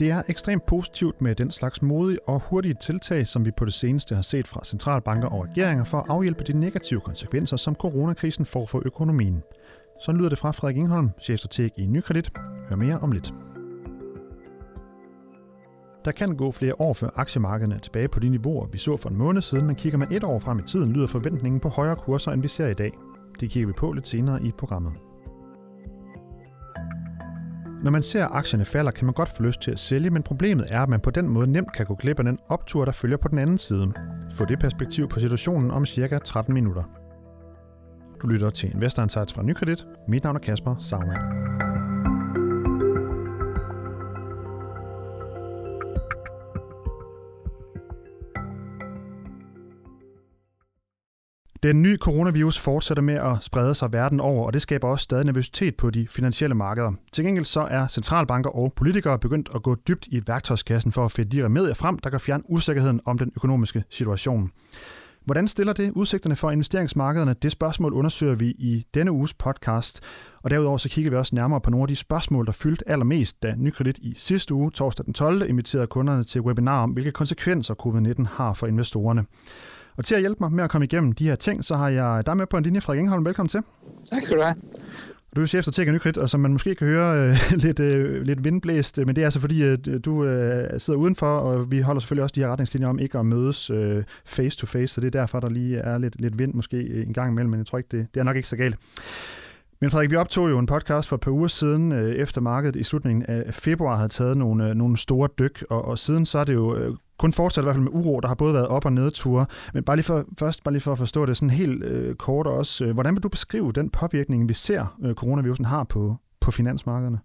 Det er ekstremt positivt med den slags modige og hurtige tiltag, som vi på det seneste har set fra centralbanker og regeringer for at afhjælpe de negative konsekvenser, som coronakrisen får for økonomien. Så lyder det fra Frederik Ingholm, chefstrateg i Nykredit. Hør mere om lidt. Der kan gå flere år før aktiemarkederne er tilbage på de niveauer, vi så for en måned siden, men kigger man et år frem i tiden, lyder forventningen på højere kurser, end vi ser i dag. Det kigger vi på lidt senere i programmet. Når man ser, at aktierne falder, kan man godt få lyst til at sælge, men problemet er, at man på den måde nemt kan gå glip af den optur, der følger på den anden side. Få det perspektiv på situationen om cirka 13 minutter. Du lytter til Investor Insights fra Nykredit. Mit navn er Kasper Sagmann. Den nye coronavirus fortsætter med at sprede sig verden over, og det skaber også stadig nervøsitet på de finansielle markeder. Til gengæld så er centralbanker og politikere begyndt at gå dybt i værktøjskassen for at finde de remedier frem, der kan fjerne usikkerheden om den økonomiske situation. Hvordan stiller det udsigterne for investeringsmarkederne? Det spørgsmål undersøger vi i denne uges podcast. Og derudover så kigger vi også nærmere på nogle af de spørgsmål, der fyldte allermest, da Nykredit i sidste uge, torsdag den 12., inviterede kunderne til webinar om, hvilke konsekvenser covid-19 har for investorerne. Og til at hjælpe mig med at komme igennem de her ting, så har jeg dig med på en linje, Frederik Engholm. Velkommen til. Tak skal du have. Du er chef for Tech Nykredit, og som man måske kan høre øh, lidt, øh, lidt vindblæst, men det er altså fordi, at øh, du øh, sidder udenfor, og vi holder selvfølgelig også de her retningslinjer om ikke at mødes øh, face to face, så det er derfor, der lige er lidt, lidt vind måske en gang imellem, men jeg tror ikke, det, det er nok ikke så galt. Men Frederik, vi optog jo en podcast for et par uger siden, øh, efter markedet i slutningen af februar havde taget nogle, øh, nogle store dyk, og, og siden så er det jo øh, kun fortsat i hvert fald med uro, der har både været op- og nedture. Men bare lige for, først bare lige for at forstå det sådan helt øh, kort også. Øh, hvordan vil du beskrive den påvirkning, vi ser, øh, coronavirusen har på, på finansmarkederne?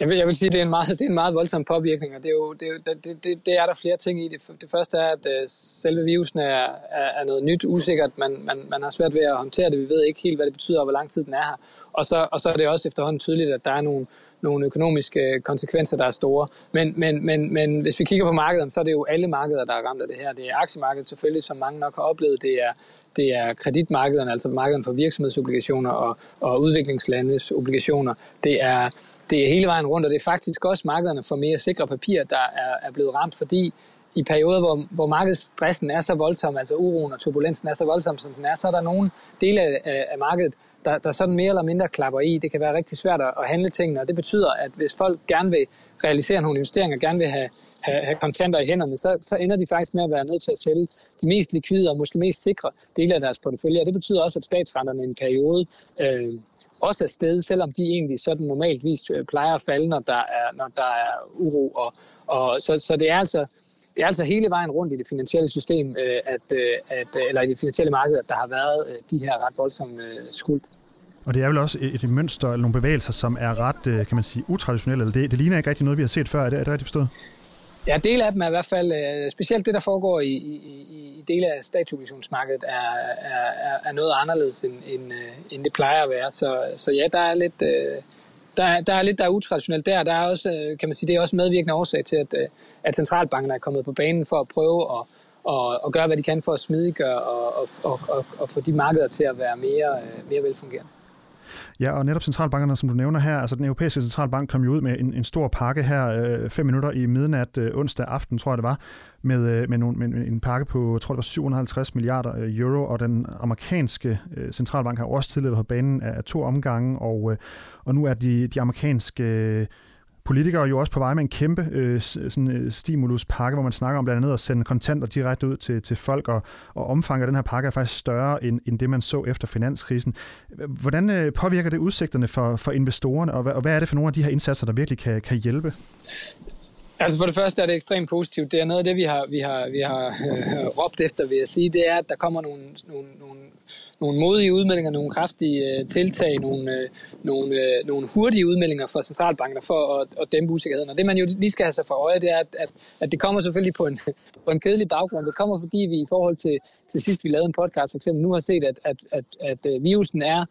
Jeg vil, jeg vil sige, at det er en meget, det er en meget voldsom påvirkning, og det er, jo, det, er, det, det, det er der flere ting i. Det, det første er, at øh, selve virusen er, er, er noget nyt, usikkert. Man, man, man har svært ved at håndtere det. Vi ved ikke helt, hvad det betyder, og hvor lang tid den er her. Og så, og så er det også efterhånden tydeligt, at der er nogle, nogle økonomiske øh, konsekvenser, der er store. Men, men, men, men hvis vi kigger på markederne, så er det jo alle markeder, der er ramt af det her. Det er aktiemarkedet selvfølgelig, som mange nok har oplevet. Det er, det er kreditmarkederne, altså markederne for virksomhedsobligationer og, og udviklingslandes obligationer. Det er det er hele vejen rundt, og det er faktisk også markederne for mere sikre papirer, der er, er blevet ramt, fordi i perioder, hvor, hvor markedsstressen er så voldsom, altså uroen og turbulensen er så voldsom, som den er, så er der nogle dele af, af markedet, der, der sådan mere eller mindre klapper i. Det kan være rigtig svært at, at handle tingene, og det betyder, at hvis folk gerne vil realisere nogle investeringer, gerne vil have, have, have kontanter i hænderne, så, så ender de faktisk med at være nødt til at sælge de mest likvide og måske mest sikre dele af deres portefølje. Og det betyder også, at statsrenterne i en periode øh, også er stedet, selvom de egentlig sådan normaltvis øh, plejer at falde, når der er, når der er uro. Og, og så, så det er altså det er altså hele vejen rundt i det finansielle system, øh, at, øh, at, eller i det finansielle marked, at der har været de her ret voldsomme skuld. Og det er vel også et, et mønster eller nogle bevægelser, som er ret, kan man sige, utraditionelle. Eller det, det ligner ikke rigtig noget, vi har set før. Er det, er det rigtigt forstået? Ja, del af dem er i hvert fald, øh, specielt det, der foregår i, i, i dele af statsobligationsmarkedet, er, er, er noget anderledes, end, end, øh, end det plejer at være. Så, så ja, der er lidt... Øh, der, der er lidt, der er utraditionelt der. Der er også, kan man sige, det er også medvirkende årsag til, at, at centralbanken er kommet på banen for at prøve at, at, og gøre, hvad de kan for at smidiggøre og, og, og, og, og få de markeder til at være mere, mere velfungerende. Ja, og netop centralbankerne, som du nævner her, altså den europæiske centralbank kom jo ud med en, en stor pakke her, øh, fem minutter i midnat øh, onsdag aften, tror jeg det var, med, øh, med, nogle, med en pakke på, jeg tror det var 750 milliarder øh, euro, og den amerikanske øh, centralbank har også tidligere været på banen af, af to omgange, og, øh, og nu er de, de amerikanske øh, politikere er jo også på vej med en kæmpe øh, sådan, øh, stimuluspakke, hvor man snakker om blandt andet at sende kontanter direkte ud til, til folk, og, og omfanget af den her pakke er faktisk større end, end det, man så efter finanskrisen. Hvordan øh, påvirker det udsigterne for, for investorerne, og hvad, og hvad er det for nogle af de her indsatser, der virkelig kan, kan hjælpe? Altså for det første er det ekstremt positivt. Det er noget af det, vi har, vi har, vi har øh, råbt efter, vil jeg sige. Det er, at der kommer nogle, nogle, nogle nogle modige udmeldinger, nogle kraftige øh, tiltag, nogle, øh, nogle, øh, nogle hurtige udmeldinger fra centralbanker for at, at dæmpe usikkerheden. Og det man jo lige skal have sig for øje, det er, at, at, at det kommer selvfølgelig på en, på en kedelig baggrund. Det kommer fordi vi i forhold til, til sidst vi lavede en podcast for eksempel, nu har set, at, at, at, at øh, virusen er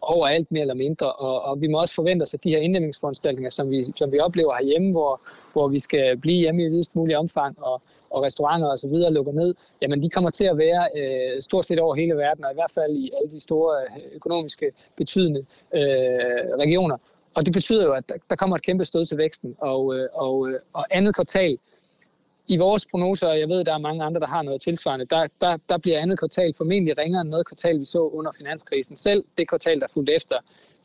overalt mere eller mindre, og, og vi må også forvente os, at de her inddæmningsforanstaltninger, som vi, som vi oplever herhjemme, hvor, hvor vi skal blive hjemme i videst mulig omfang, og, og restauranter osv. lukker ned, jamen de kommer til at være øh, stort set over hele verden, og i hvert fald i alle de store øh, økonomiske betydende øh, regioner. og det betyder jo, at der kommer et kæmpe stød til væksten, og, øh, og, øh, og andet kvartal, i vores prognoser, og jeg ved, at der er mange andre, der har noget tilsvarende, der, der, der bliver andet kvartal formentlig ringere end noget kvartal, vi så under finanskrisen. Selv det kvartal, der fulgte efter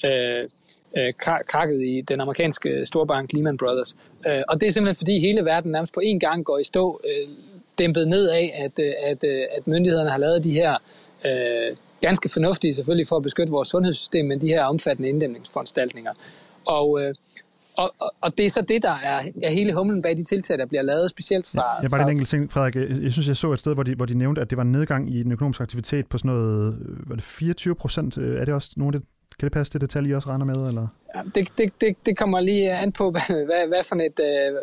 øh, øh, krakket i den amerikanske storbank Lehman Brothers. Øh, og det er simpelthen, fordi hele verden nærmest på én gang går i stå, øh, dæmpet ned af, at, øh, at, øh, at myndighederne har lavet de her øh, ganske fornuftige, selvfølgelig for at beskytte vores sundhedssystem, men de her omfattende inddæmningsforanstaltninger. Og, øh, og, og, og det er så det, der er, er hele humlen bag de tiltag, der bliver lavet, specielt fra... Ja, jeg bare en enkelt ting, Frederik. Jeg synes, jeg så et sted, hvor de, hvor de nævnte, at det var en nedgang i den økonomiske aktivitet på sådan noget... Var det 24 procent? Er det også nogle af det, kan det passe, det detalje, I også regner med? Eller? Ja, det, det, det, det kommer lige an på, hvad, hvad, hvad for et... Øh,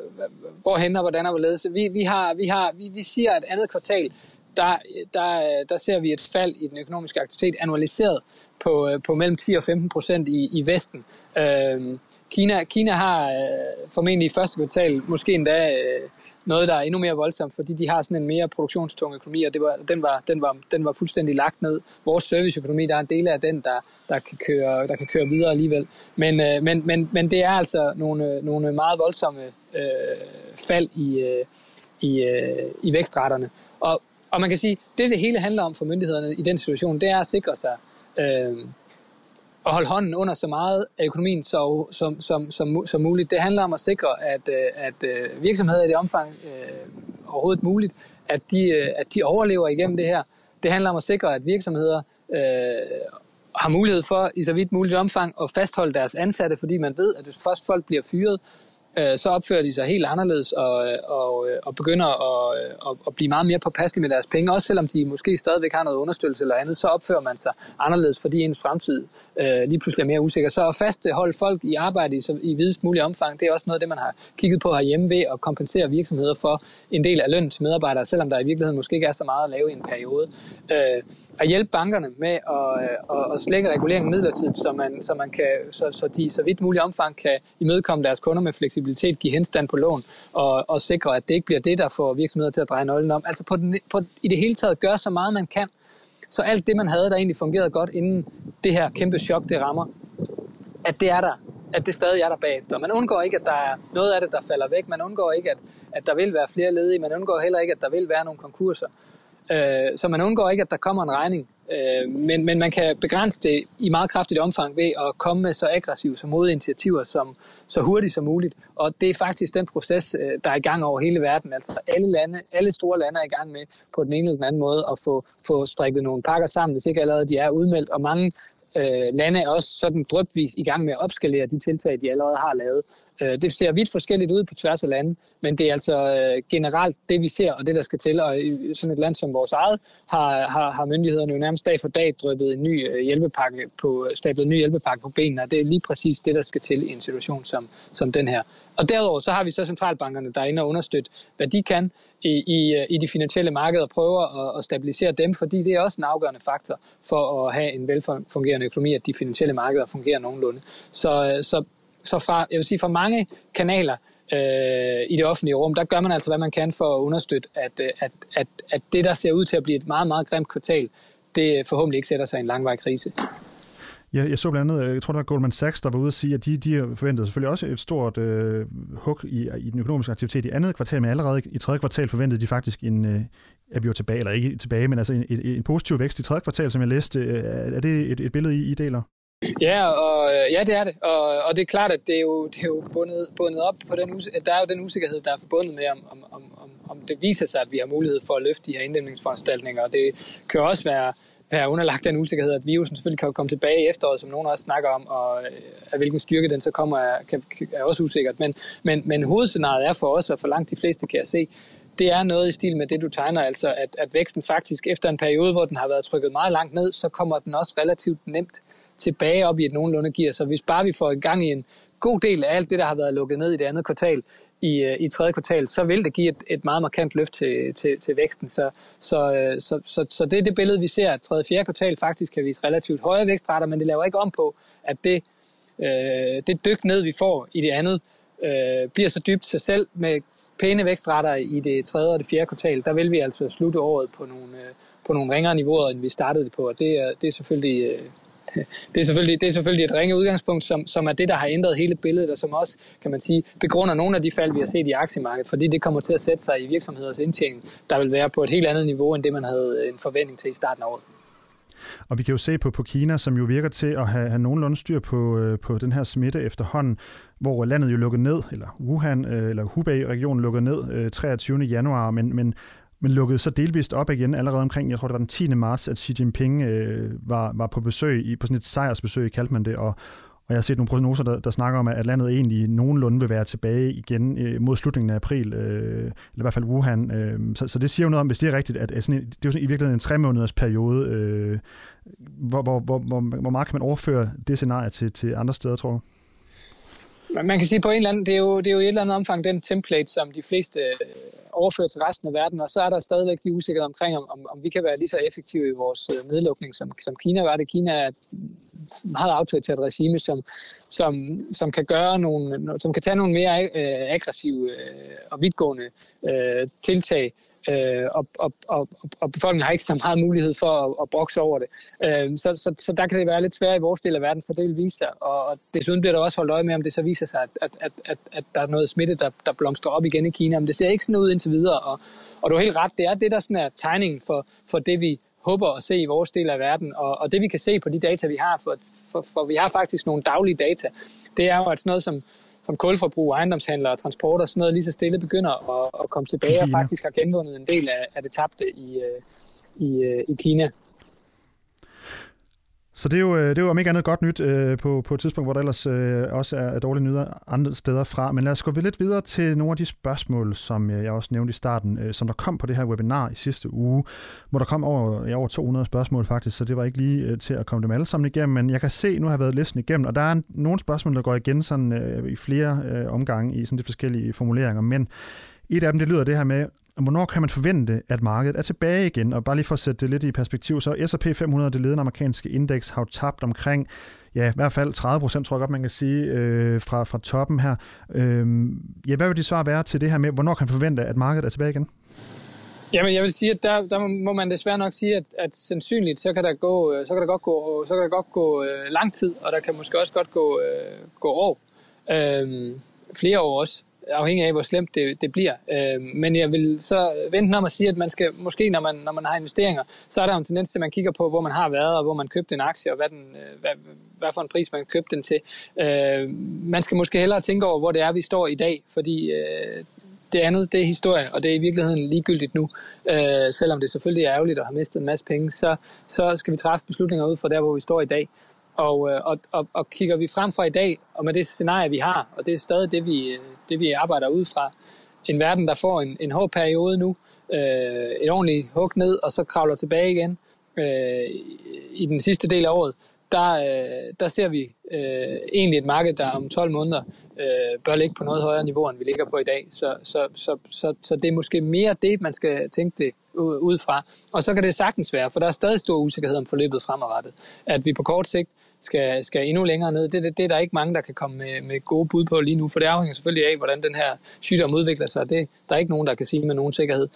hvorhen og hvordan og hvorledes. Vi, vi, har, vi, har, vi, vi siger, at andet kvartal, der, der, der ser vi et fald i den økonomiske aktivitet annualiseret på, øh, på mellem 10 og 15 procent i, i Vesten. Øh, Kina, Kina har øh, formentlig i første kvartal måske endda øh, noget, der er endnu mere voldsomt, fordi de har sådan en mere produktionstung økonomi, og det var, den, var, den, var, den var fuldstændig lagt ned. Vores serviceøkonomi, der er en del af den, der, der, kan, køre, der kan køre videre alligevel. Men, øh, men, men, men det er altså nogle, øh, nogle meget voldsomme øh, fald i, øh, i, øh, i vækstraterne. Og, og man kan sige, det det hele handler om for myndighederne i den situation, det er at sikre sig øh, at holde hånden under så meget af økonomien så, som, som, som, som muligt. Det handler om at sikre, at, øh, at øh, virksomheder i det omfang øh, overhovedet muligt, at de, øh, at de overlever igennem det her. Det handler om at sikre, at virksomheder øh, har mulighed for i så vidt muligt omfang at fastholde deres ansatte, fordi man ved, at hvis først folk bliver fyret, øh, så opfører de sig helt anderledes og, øh, og, øh, og begynder at, øh, at, at blive meget mere påpasselige med deres penge. Også selvom de måske stadigvæk har noget understøttelse eller andet, så opfører man sig anderledes, fordi ens fremtid øh, lige pludselig er mere usikker. Så at fastholde folk i arbejde i, så, i videst mulig omfang, det er også noget af det, man har kigget på herhjemme ved at kompensere virksomheder for en del af løn til medarbejdere, selvom der i virkeligheden måske ikke er så meget at lave i en periode. Øh, at hjælpe bankerne med at, øh, at, at slække reguleringen midlertidigt, så, man, så, man kan, så, så de så vidt muligt omfang kan imødekomme deres kunder med fleksibilitet, give henstand på lån og, og sikre, at det ikke bliver det, der får virksomheder til at dreje nøglen om. Altså på den, på, i det hele taget gøre så meget, man kan, så alt det, man havde, der egentlig fungerede godt, inden det her kæmpe chok, det rammer, at det er der, at det stadig er der bagefter. Man undgår ikke, at der er noget af det, der falder væk. Man undgår ikke, at, at der vil være flere ledige. Man undgår heller ikke, at der vil være nogle konkurser. Øh, så man undgår ikke, at der kommer en regning. Øh, men, men man kan begrænse det i meget kraftigt omfang ved at komme med så aggressive som modinitiativer som så hurtigt som muligt. Og det er faktisk den proces, øh, der er i gang over hele verden. Altså alle lande, alle store lande er i gang med på den ene eller den anden måde at få, få strikket nogle pakker sammen, hvis ikke allerede de er udmeldt. Og mange øh, lande er også sådan drøbvis i gang med at opskalere de tiltag, de allerede har lavet. Øh, det ser vidt forskelligt ud på tværs af lande, men det er altså øh, generelt det, vi ser, og det, der skal til. Og i sådan et land som vores eget, har, har, har myndighederne jo nærmest dag for dag drøbet en ny øh, hjælpepakke på, stablet en ny hjælpepakke på benene, og det er lige præcis det, der skal til i en situation som, som den her. Og derudover så har vi så centralbankerne, der er inde og understøtte, hvad de kan i, i, i de finansielle markeder, og prøver at, at stabilisere dem, fordi det er også en afgørende faktor for at have en velfungerende økonomi, at de finansielle markeder fungerer nogenlunde. Så, så så fra, jeg vil sige, fra mange kanaler øh, i det offentlige rum, der gør man altså, hvad man kan for at understøtte, at, at, at, at det, der ser ud til at blive et meget, meget grimt kvartal, det forhåbentlig ikke sætter sig i en langvarig krise. Ja, jeg så blandt andet, øh, jeg tror det var Goldman Sachs, der var ude at sige, at de, de forventede selvfølgelig også et stort øh, hug i, i den økonomiske aktivitet i andet kvartal, men allerede i tredje kvartal forventede de faktisk en, øh, at vi var tilbage, eller ikke tilbage, men altså en, en, en positiv vækst i tredje kvartal, som jeg læste. Øh, er det et, et billede, I, I deler? Ja, og, øh, ja, det er det. Og, og det er klart, at det er jo, det er jo bundet, bundet op på den at der er jo den usikkerhed, der er forbundet med, om, om, om, om det viser sig, at vi har mulighed for at løfte de her inddæmningsforanstaltninger. Og det kan også være, være underlagt den usikkerhed, at virusen selvfølgelig kan komme tilbage i efteråret, som nogen også snakker om, og øh, af hvilken styrke den så kommer, er, kan, er også usikkert. Men, men, men hovedscenariet er for os, og for langt de fleste kan jeg se, det er noget i stil med det, du tegner, altså at, at væksten faktisk efter en periode, hvor den har været trykket meget langt ned, så kommer den også relativt nemt tilbage op i et nogenlunde gear. Så hvis bare vi får i gang i en god del af alt det, der har været lukket ned i det andet kvartal, i, øh, i tredje kvartal, så vil det give et, et meget markant løft til, til, til væksten. Så, så, øh, så, så, så det er det billede, vi ser, at tredje og fjerde kvartal faktisk kan vise relativt høje vækstrater, men det laver ikke om på, at det, øh, det dyk ned, vi får i det andet, øh, bliver så dybt sig selv med pæne vækstrater i det tredje og det fjerde kvartal. Der vil vi altså slutte året på nogle, øh, på nogle ringere niveauer, end vi startede det på, og det er, det er selvfølgelig... Øh, det, er selvfølgelig, det er selvfølgelig et ringe udgangspunkt, som, som er det, der har ændret hele billedet, og som også, kan man sige, begrunder nogle af de fald, vi har set i aktiemarkedet, fordi det kommer til at sætte sig i virksomheders indtjening, der vil være på et helt andet niveau, end det man havde øh, en forventning til i starten af året. Og vi kan jo se på, på Kina, som jo virker til at have, have nogenlunde styr på, øh, på den her smitte efterhånden, hvor landet jo lukkede ned, eller Wuhan, øh, eller Hubei-regionen lukkede ned øh, 23. januar, men, men men lukkede så delvist op igen allerede omkring, jeg tror det var den 10. marts, at Xi Jinping øh, var, var på besøg, i, på sådan et sejrsbesøg, kaldte man det, og, og jeg har set nogle prognoser, der, der snakker om, at landet egentlig nogenlunde vil være tilbage igen øh, mod slutningen af april, øh, eller i hvert fald Wuhan. Øh, så, så det siger jo noget om, hvis det er rigtigt, at, at sådan, det er jo sådan, i virkeligheden en tre måneders periode. Øh, hvor, hvor, hvor, hvor, hvor meget kan man overføre det scenarie til, til andre steder, tror du? Man kan sige på en eller anden, det er jo, det er jo i et eller andet omfang den template, som de fleste øh, overfører til resten af verden, og så er der stadigvæk de usikkerheder omkring, om, om vi kan være lige så effektive i vores øh, nedlukning, som, som Kina var det. Kina er meget autoritært regime, som, som, som kan gøre nogle, som kan tage nogle mere øh, aggressive øh, og vidtgående øh, tiltag, øh, og, og, og, og befolkningen har ikke så meget mulighed for at, at brokse over det. Øh, så, så, så der kan det være lidt svært i vores del af verden, så det vil vise sig. Og, og desuden bliver der også holdt øje med, om det så viser sig, at, at, at, at, at der er noget smitte, der, der blomstrer op igen i Kina. Men det ser ikke sådan ud indtil videre, og, og du har helt ret, det er det, der sådan er tegningen for, for det, vi håber at se i vores del af verden. Og, og det vi kan se på de data, vi har, for, for, for vi har faktisk nogle daglige data, det er jo, at sådan noget som, som kulforbrug, ejendomshandler og transport og sådan noget lige så stille begynder at, at komme tilbage og faktisk har genvundet en del af, af det tabte i, øh, i, øh, i Kina. Så det er jo, øh, det er jo om ikke andet godt nyt øh, på, på et tidspunkt, hvor der ellers øh, også er dårlige nyheder andre steder fra. Men lad os gå lidt videre til nogle af de spørgsmål, som øh, jeg også nævnte i starten, øh, som der kom på det her webinar i sidste uge, hvor der kom over, ja, over 200 spørgsmål faktisk, så det var ikke lige øh, til at komme dem alle sammen igennem. Men jeg kan se, nu har jeg været listen igennem, og der er nogle spørgsmål, der går igen sådan, øh, i flere øh, omgange i sådan de forskellige formuleringer. Men et af dem, det lyder det her med, hvornår kan man forvente, at markedet er tilbage igen? Og bare lige for at sætte det lidt i perspektiv, så S&P 500, det ledende amerikanske indeks, har jo tabt omkring, ja, i hvert fald 30 procent, tror jeg godt, man kan sige, øh, fra, fra toppen her. Øh, ja, hvad vil de svar være til det her med, hvornår kan man forvente, at markedet er tilbage igen? Jamen, jeg vil sige, at der, der må man desværre nok sige, at, at sandsynligt, så kan der, gå, øh, så kan der godt gå, så kan der godt gå øh, lang tid, og der kan måske også godt gå, øh, gå år. Øh, flere år også afhængig af, hvor slemt det, det bliver. Øh, men jeg vil så vente om at sige, at man skal, måske når man, når man har investeringer, så er der en tendens til, at man kigger på, hvor man har været, og hvor man købte en aktie, og hvad, den, øh, hvad, hvad for en pris man købte den til. Øh, man skal måske hellere tænke over, hvor det er, vi står i dag, fordi øh, det andet, det er historie, og det er i virkeligheden ligegyldigt nu. Øh, selvom det selvfølgelig er ærgerligt at have mistet en masse penge, så, så skal vi træffe beslutninger ud fra der, hvor vi står i dag. Og, øh, og, og, og kigger vi frem fra i dag, og med det scenarie, vi har, og det er stadig det, vi, øh, det, vi arbejder ud fra, en verden, der får en, en hård periode nu, øh, et ordentligt hug ned, og så kravler tilbage igen øh, i den sidste del af året, der, øh, der ser vi øh, egentlig et marked, der om 12 måneder øh, bør ligge på noget højere niveau, end vi ligger på i dag. Så, så, så, så, så det er måske mere det, man skal tænke det ud fra. Og så kan det sagtens være, for der er stadig stor usikkerhed om forløbet fremadrettet, at vi på kort sigt skal, skal endnu længere ned. Det, det, det er der ikke mange, der kan komme med, med gode bud på lige nu, for det afhænger selvfølgelig af, hvordan den her sygdom udvikler sig. Det, der er ikke nogen, der kan sige med nogen sikkerhed.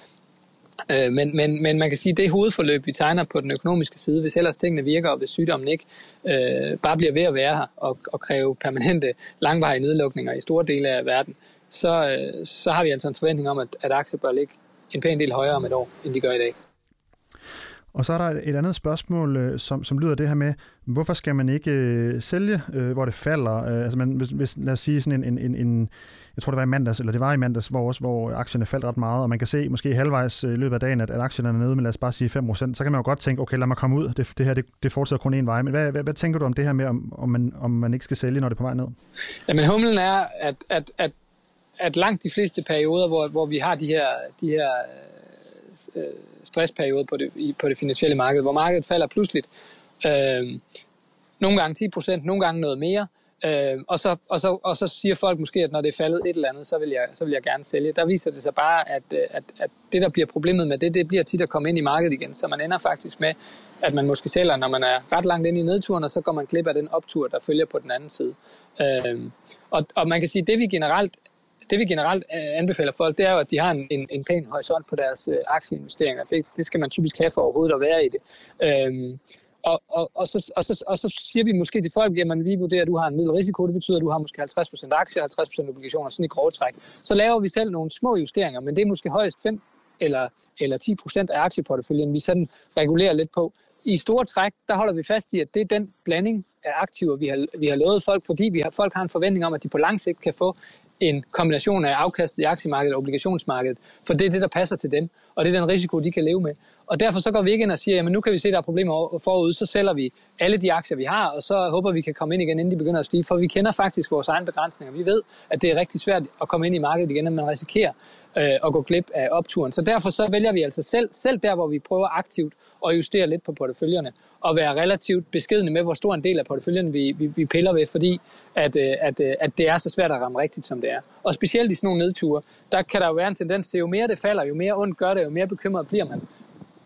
Øh, men, men, men man kan sige, at det hovedforløb, vi tegner på den økonomiske side, hvis ellers tingene virker, og hvis sygdommen ikke øh, bare bliver ved at være her og, og kræve permanente, langvarige nedlukninger i store dele af verden, så, øh, så har vi altså en forventning om, at, at aktier bør ligge en pæn del højere om et år, end de gør i dag. Og så er der et andet spørgsmål, øh, som, som lyder det her med, hvorfor skal man ikke øh, sælge, øh, hvor det falder? Øh, altså man, hvis, hvis, lad os sige sådan en, en, en, jeg tror det var i mandags, eller det var i mandags, hvor, også, hvor aktierne faldt ret meget, og man kan se måske halvvejs øh, i løbet af dagen, at, at aktierne er nede med lad os bare sige 5%, så kan man jo godt tænke, okay, lad mig komme ud, det, det her det, det fortsætter kun en vej. Men hvad, hvad, hvad tænker du om det her med, om, om, man, om man ikke skal sælge, når det er på vej ned? Jamen humlen er, at, at, at, at langt de fleste perioder, hvor, hvor vi har de her, de her Øh, stressperiode på det, på det finansielle marked, hvor markedet falder pludseligt. Øh, nogle gange 10 procent, nogle gange noget mere. Øh, og, så, og, så, og så siger folk måske, at når det er faldet et eller andet, så vil jeg, så vil jeg gerne sælge. Der viser det sig bare, at, øh, at, at det, der bliver problemet med det, det bliver tit at komme ind i markedet igen. Så man ender faktisk med, at man måske sælger, når man er ret langt ind i nedturen, og så går man glip af den optur, der følger på den anden side. Øh, og, og man kan sige, at det vi generelt det vi generelt øh, anbefaler folk, det er jo, at de har en, en, en pæn horisont på deres øh, aktieinvesteringer. Det, det skal man typisk have for overhovedet at være i det. Øhm, og, og, og, så, og, så, og så siger vi måske til folk, jamen vi vurderer, at du har en middel risiko, det betyder, at du har måske 50% aktier og 50% obligationer, sådan i grove træk. Så laver vi selv nogle små justeringer, men det er måske højst 5 eller, eller 10% af aktieporteføljen, vi sådan regulerer lidt på. I store træk, der holder vi fast i, at det er den blanding af aktiver, vi har, vi har lovet folk, fordi vi har, folk har en forventning om, at de på lang sigt kan få en kombination af afkastet i aktiemarkedet og obligationsmarkedet, for det er det, der passer til dem, og det er den risiko, de kan leve med. Og derfor så går vi ikke ind og siger, at nu kan vi se, at der er problemer forud, så sælger vi alle de aktier, vi har, og så håber vi kan komme ind igen, inden de begynder at stige, for vi kender faktisk vores egne begrænsninger. Vi ved, at det er rigtig svært at komme ind i markedet igen, at man risikerer øh, at gå glip af opturen. Så derfor så vælger vi altså selv, selv der, hvor vi prøver aktivt at justere lidt på porteføljerne, og være relativt beskedende med, hvor stor en del af porteføljen vi, vi, vi piller ved, fordi at, øh, at, øh, at det er så svært at ramme rigtigt, som det er. Og specielt i sådan nogle nedture, der kan der jo være en tendens til, jo mere det falder, jo mere ondt gør det, jo mere bekymret bliver man.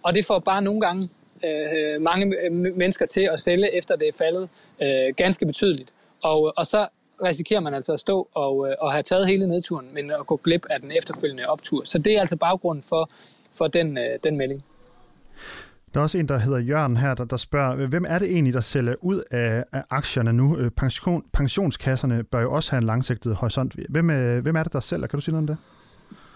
Og det får bare nogle gange øh, øh mange øh, mennesker til at sælge, efter det er faldet øh, ganske betydeligt. Og, og så risikerer man altså at stå og, øh, og have taget hele nedturen, men at gå glip af den efterfølgende optur. Så det er altså baggrunden for, for den, øh, den melding. Der er også en, der hedder Jørgen her, der, der spørger, hvem er det egentlig, der sælger ud af, af aktierne nu? Øh, pension, pensionskasserne bør jo også have en langsigtet horisont. Hvem, øh, hvem er det, der sælger? Kan du sige noget om det?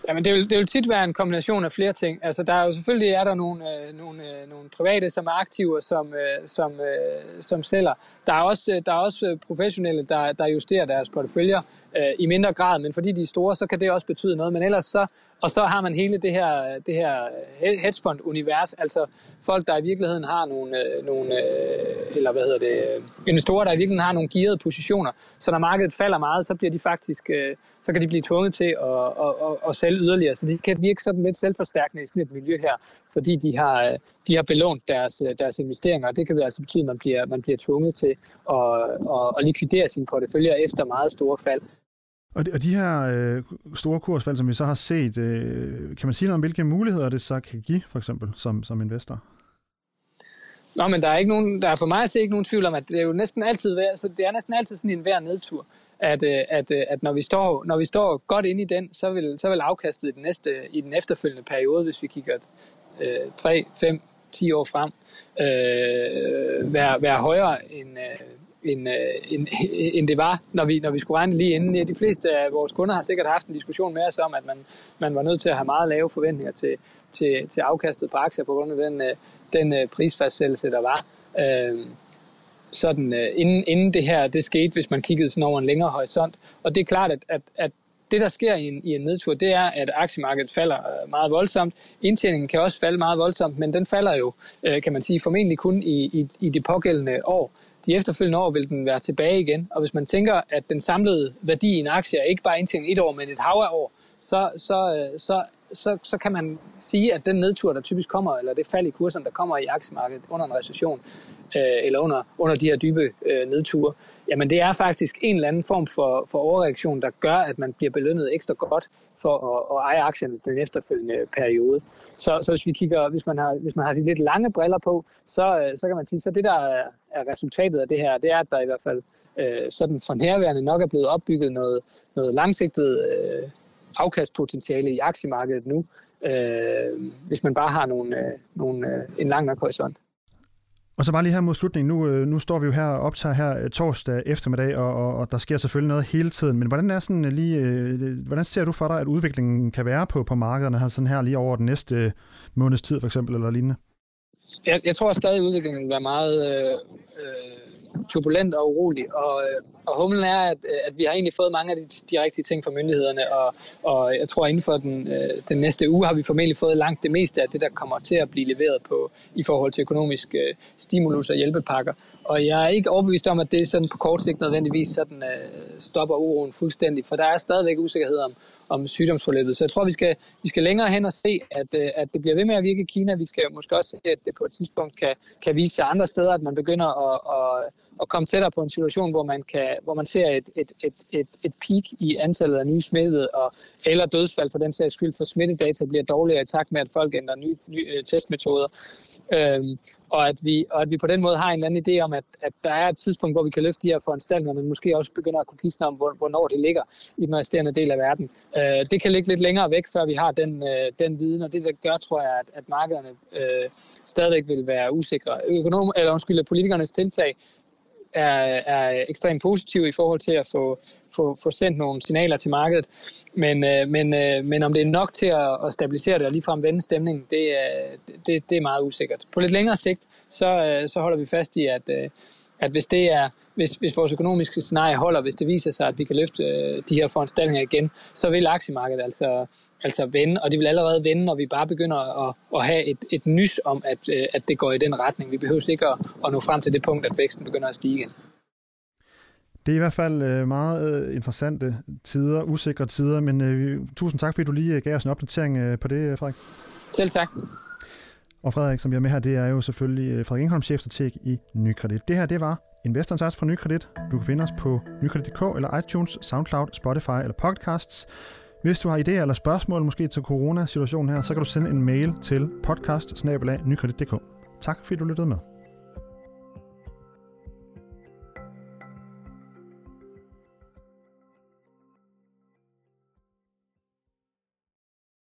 Jamen, det vil, det vil tit være en kombination af flere ting. Altså, der er jo selvfølgelig er der nogle, øh, nogle, øh, nogle private, som er aktive, som, øh, som, øh, som sælger. Der er også, øh, der er også øh, professionelle, der, der justerer deres porteføljer øh, i mindre grad, men fordi de er store, så kan det også betyde noget. Men ellers så, og så har man hele det her, øh, det her hedgefond-univers, altså folk, der i virkeligheden har nogle, nogle eller hvad hedder det, investorer, der i virkeligheden har nogle gearede positioner. Så når markedet falder meget, så bliver de faktisk, så kan de blive tvunget til at, at, at, at sælge yderligere. Så de kan virke sådan lidt selvforstærkende i sådan et miljø her, fordi de har, de har belånt deres, deres investeringer, og det kan altså betyde, at man bliver, man bliver tvunget til at, at, at likvidere sine porteføljer efter meget store fald. Og de, og de her øh, store kursfald, som vi så har set, øh, kan man sige noget om, hvilke muligheder det så kan give, for eksempel, som, som investor? Nå, men der er, ikke nogen, der er for mig at se ikke nogen tvivl om, at det er jo næsten altid, så det er næsten altid sådan en hver nedtur, at, øh, at, øh, at når, vi står, når vi står godt ind i den, så vil, så vil afkastet i den, næste, i den efterfølgende periode, hvis vi kigger øh, 3, 5, 10 år frem, øh, være, være højere end, øh, end, øh, end, end det var, når vi, når vi skulle regne lige inden. De fleste af vores kunder har sikkert haft en diskussion med os om, at man, man var nødt til at have meget lave forventninger til, til, til afkastet på aktier på grund af den, øh, den øh, prisfastsættelse, der var. Øh, sådan, øh, inden, inden det her det skete, hvis man kiggede sådan over en længere horisont. Og det er klart, at, at, at det, der sker i en, i en nedtur, det er, at aktiemarkedet falder øh, meget voldsomt. Indtjeningen kan også falde meget voldsomt, men den falder jo, øh, kan man sige, formentlig kun i, i, i det pågældende år. De efterfølgende år vil den være tilbage igen. Og hvis man tænker, at den samlede værdi i en aktie er ikke bare indtjening et år, men et hav af år, så, så, øh, så, så, så kan man sige, at den nedtur, der typisk kommer, eller det fald i kurserne, der kommer i aktiemarkedet under en recession, øh, eller under, under de her dybe øh, nedture, jamen det er faktisk en eller anden form for, for overreaktion, der gør, at man bliver belønnet ekstra godt for at, at eje aktien den efterfølgende periode. Så, så hvis vi kigger, hvis man har, hvis man har de lidt lange briller på, så, øh, så kan man sige, så det der er, er resultatet af det her, det er, at der i hvert fald øh, sådan for nærværende nok er blevet opbygget noget, noget langsigtet øh, afkastpotentiale i aktiemarkedet nu, øh, hvis man bare har nogle, øh, nogle, øh, en lang nok horisont. Og så bare lige her mod slutningen. Nu, øh, nu står vi jo her og optager her øh, torsdag eftermiddag, og, og, og der sker selvfølgelig noget hele tiden. Men hvordan er sådan øh, lige, hvordan ser du for dig, at udviklingen kan være på, på markederne her, sådan her lige over den næste måneds tid for eksempel, eller lignende? Jeg, jeg tror stadig, at udviklingen vil være meget øh, turbulent og urolig. Og, øh, og humlen er, at, øh, at vi har egentlig fået mange af de, de rigtige ting fra myndighederne, og, og jeg tror, at inden for den, øh, den næste uge har vi formentlig fået langt det meste af det, der kommer til at blive leveret på i forhold til økonomisk øh, stimulus og hjælpepakker. Og jeg er ikke overbevist om, at det sådan på kort sigt nødvendigvis sådan, øh, stopper uroen fuldstændig, for der er stadigvæk usikkerhed om, om sygdomsforløbet. Så jeg tror, vi skal, vi skal længere hen og se, at, øh, at det bliver ved med at virke i Kina. Vi skal måske også se, at det på et tidspunkt kan, kan vise sig andre steder, at man begynder at, at at komme tættere på en situation, hvor man, kan, hvor man ser et, et, et, et, et peak i antallet af nye smittede, og, eller dødsfald for den sags skyld, for smittedata bliver dårligere i takt med, at folk ændrer nye, nye øh, testmetoder. Øhm, og, at vi, og at vi på den måde har en eller anden idé om, at, at der er et tidspunkt, hvor vi kan løfte de her foranstaltninger, men måske også begynder at kunne kigge om, hvor, hvornår det ligger i den resterende del af verden. Øh, det kan ligge lidt længere væk, før vi har den, øh, den viden, og det der gør, tror jeg, at, at markederne øh, stadigvæk vil være usikre. Økonom, eller undskyld, politikernes tiltag er, er ekstremt positiv i forhold til at få, få, få sendt nogle signaler til markedet. Men, øh, men, øh, men om det er nok til at, at stabilisere det og ligefrem vende stemningen, det, er, det, det er meget usikkert. På lidt længere sigt, så, øh, så holder vi fast i, at, øh, at hvis, det er, hvis, hvis vores økonomiske scenarie holder, hvis det viser sig, at vi kan løfte øh, de her foranstaltninger igen, så vil aktiemarkedet altså altså vende, og det vil allerede vende, når vi bare begynder at, at have et, et nys om, at, øh, at det går i den retning. Vi behøver ikke at, at nå frem til det punkt, at væksten begynder at stige igen. Det er i hvert fald øh, meget øh, interessante tider, usikre tider, men uh, tusind tak, fordi du lige gav os en opdatering på det, Frederik. Selv tak. Og Frederik, som vi er med her, det er jo selvfølgelig Frederik Ingholm, chefstrateg i Nykredit. Det her, det var Investor Insights fra Nykredit. Du kan finde os på nykredit.dk eller iTunes, SoundCloud, Spotify eller podcasts. Hvis du har idéer eller spørgsmål måske til coronasituationen her, så kan du sende en mail til podcast Tak fordi du lyttede med.